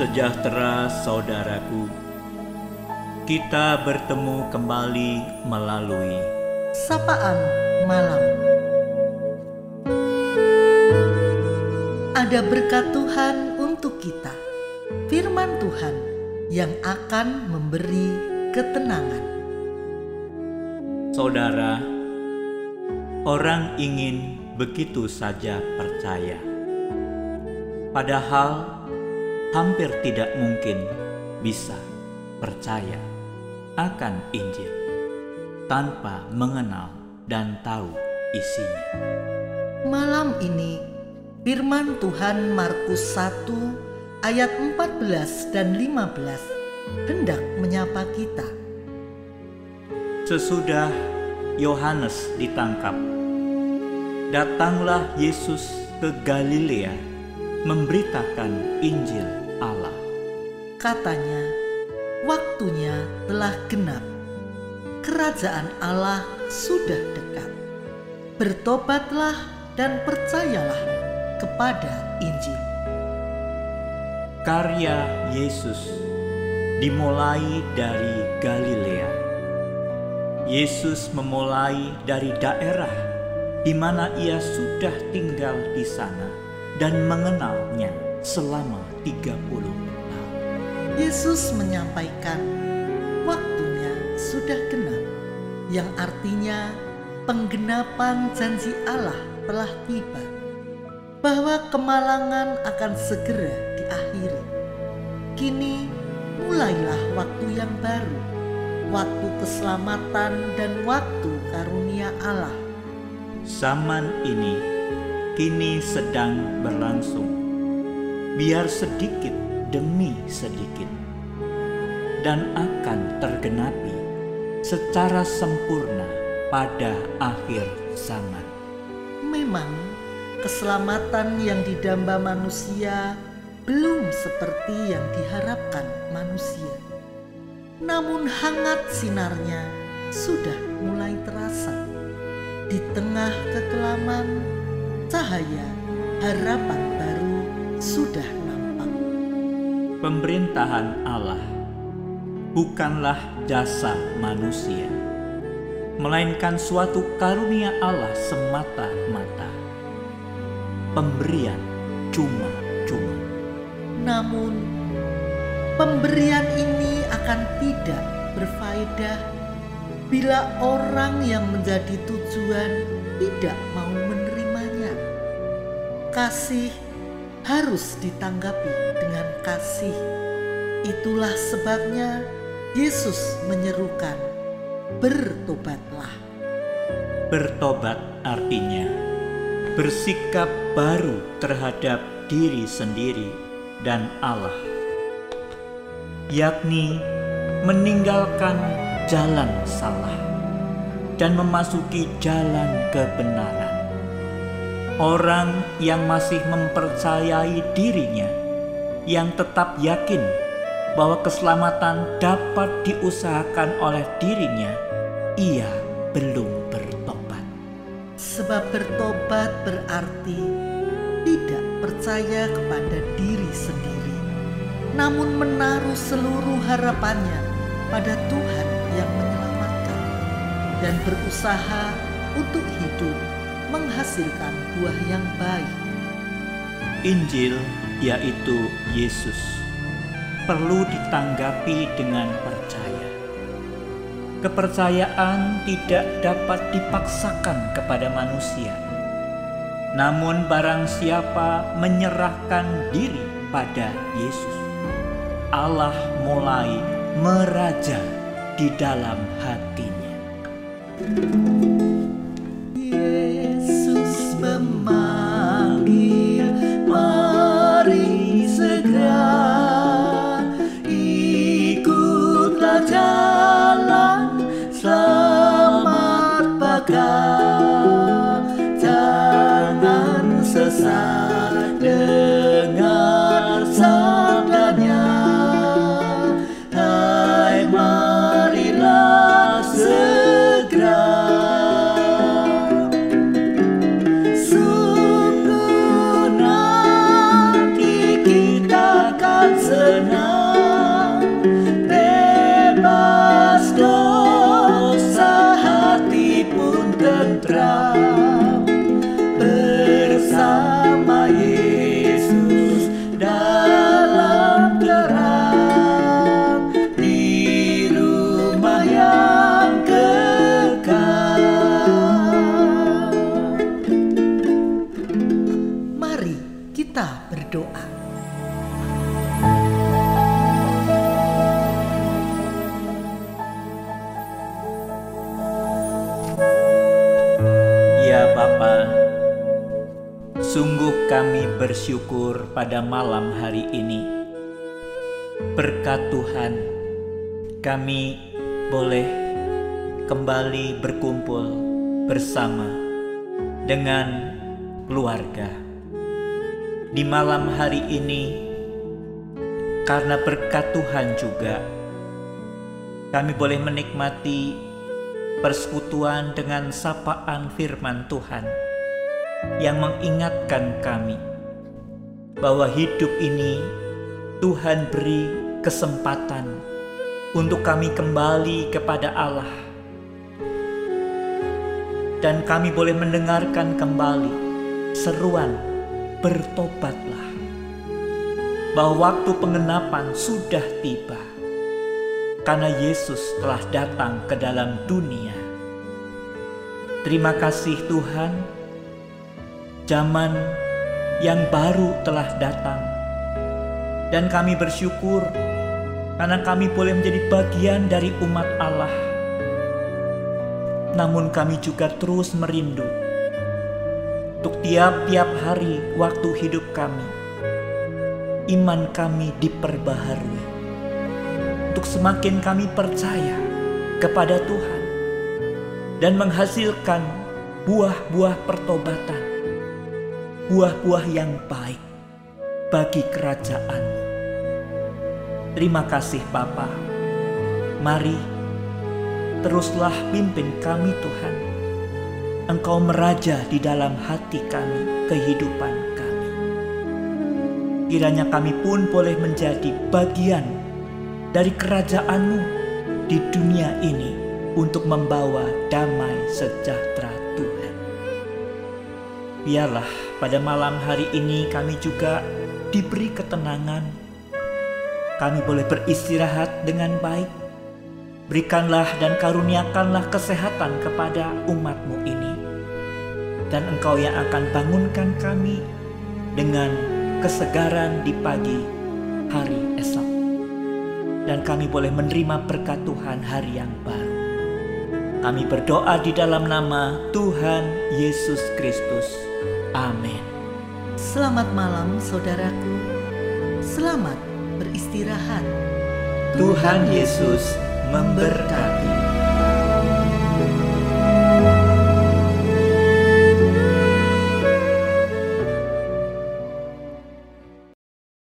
sejahtera saudaraku. Kita bertemu kembali melalui Sapaan Malam Ada berkat Tuhan untuk kita Firman Tuhan yang akan memberi ketenangan saudara. Orang ingin begitu saja percaya, padahal hampir tidak mungkin bisa percaya akan Injil tanpa mengenal dan tahu isinya. Malam ini firman Tuhan Markus 1 ayat 14 dan 15 hendak menyapa kita. Sesudah Yohanes ditangkap, datanglah Yesus ke Galilea memberitakan Injil Allah. Katanya, waktunya telah genap. Kerajaan Allah sudah dekat. Bertobatlah dan percayalah kepada Injil. Karya Yesus dimulai dari Galilea. Yesus memulai dari daerah di mana ia sudah tinggal di sana dan mengenalnya selama 30 tahun. Yesus menyampaikan waktunya sudah genap, yang artinya penggenapan janji Allah telah tiba, bahwa kemalangan akan segera diakhiri. Kini mulailah waktu yang baru, waktu keselamatan dan waktu karunia Allah. Zaman ini kini sedang berlangsung, biar sedikit demi sedikit, dan akan tergenapi secara sempurna pada akhir zaman. Memang keselamatan yang didamba manusia belum seperti yang diharapkan manusia. Namun hangat sinarnya sudah mulai terasa. Di tengah kekelaman, cahaya harapan baru sudah nampak. Pemerintahan Allah bukanlah jasa manusia, melainkan suatu karunia Allah semata-mata. Pemberian cuma-cuma. Namun, pemberian ini akan tidak berfaedah bila orang yang menjadi tujuan tidak mau. Kasih harus ditanggapi dengan kasih. Itulah sebabnya Yesus menyerukan, "Bertobatlah." Bertobat artinya bersikap baru terhadap diri sendiri dan Allah, yakni meninggalkan jalan salah dan memasuki jalan kebenaran. Orang yang masih mempercayai dirinya, yang tetap yakin bahwa keselamatan dapat diusahakan oleh dirinya, ia belum bertobat. Sebab bertobat berarti tidak percaya kepada diri sendiri, namun menaruh seluruh harapannya pada Tuhan yang menyelamatkan dan berusaha untuk hidup menghasilkan buah yang baik. Injil, yaitu Yesus, perlu ditanggapi dengan percaya. Kepercayaan tidak dapat dipaksakan kepada manusia. Namun barang siapa menyerahkan diri pada Yesus, Allah mulai meraja di dalam hatinya. Yesus as night. Bersyukur pada malam hari ini. Berkat Tuhan, kami boleh kembali berkumpul bersama dengan keluarga. Di malam hari ini, karena berkat Tuhan juga, kami boleh menikmati persekutuan dengan sapaan firman Tuhan yang mengingatkan kami bahwa hidup ini Tuhan beri kesempatan untuk kami kembali kepada Allah. Dan kami boleh mendengarkan kembali seruan bertobatlah bahwa waktu pengenapan sudah tiba. Karena Yesus telah datang ke dalam dunia. Terima kasih Tuhan, zaman yang baru telah datang, dan kami bersyukur karena kami boleh menjadi bagian dari umat Allah. Namun, kami juga terus merindu untuk tiap-tiap hari waktu hidup kami, iman kami diperbaharui untuk semakin kami percaya kepada Tuhan dan menghasilkan buah-buah pertobatan, buah-buah yang baik bagi kerajaan. Terima kasih Bapa. Mari teruslah pimpin kami Tuhan. Engkau meraja di dalam hati kami, kehidupan kami. Kiranya kami pun boleh menjadi bagian dari kerajaanmu di dunia ini untuk membawa damai sejahtera. Biarlah pada malam hari ini kami juga diberi ketenangan. Kami boleh beristirahat dengan baik. Berikanlah dan karuniakanlah kesehatan kepada umatmu ini. Dan engkau yang akan bangunkan kami dengan kesegaran di pagi hari esok dan kami boleh menerima berkat Tuhan hari yang baru. Kami berdoa di dalam nama Tuhan Yesus Kristus. Amin. Selamat malam saudaraku. Selamat beristirahat. Tuhan Yesus memberkati.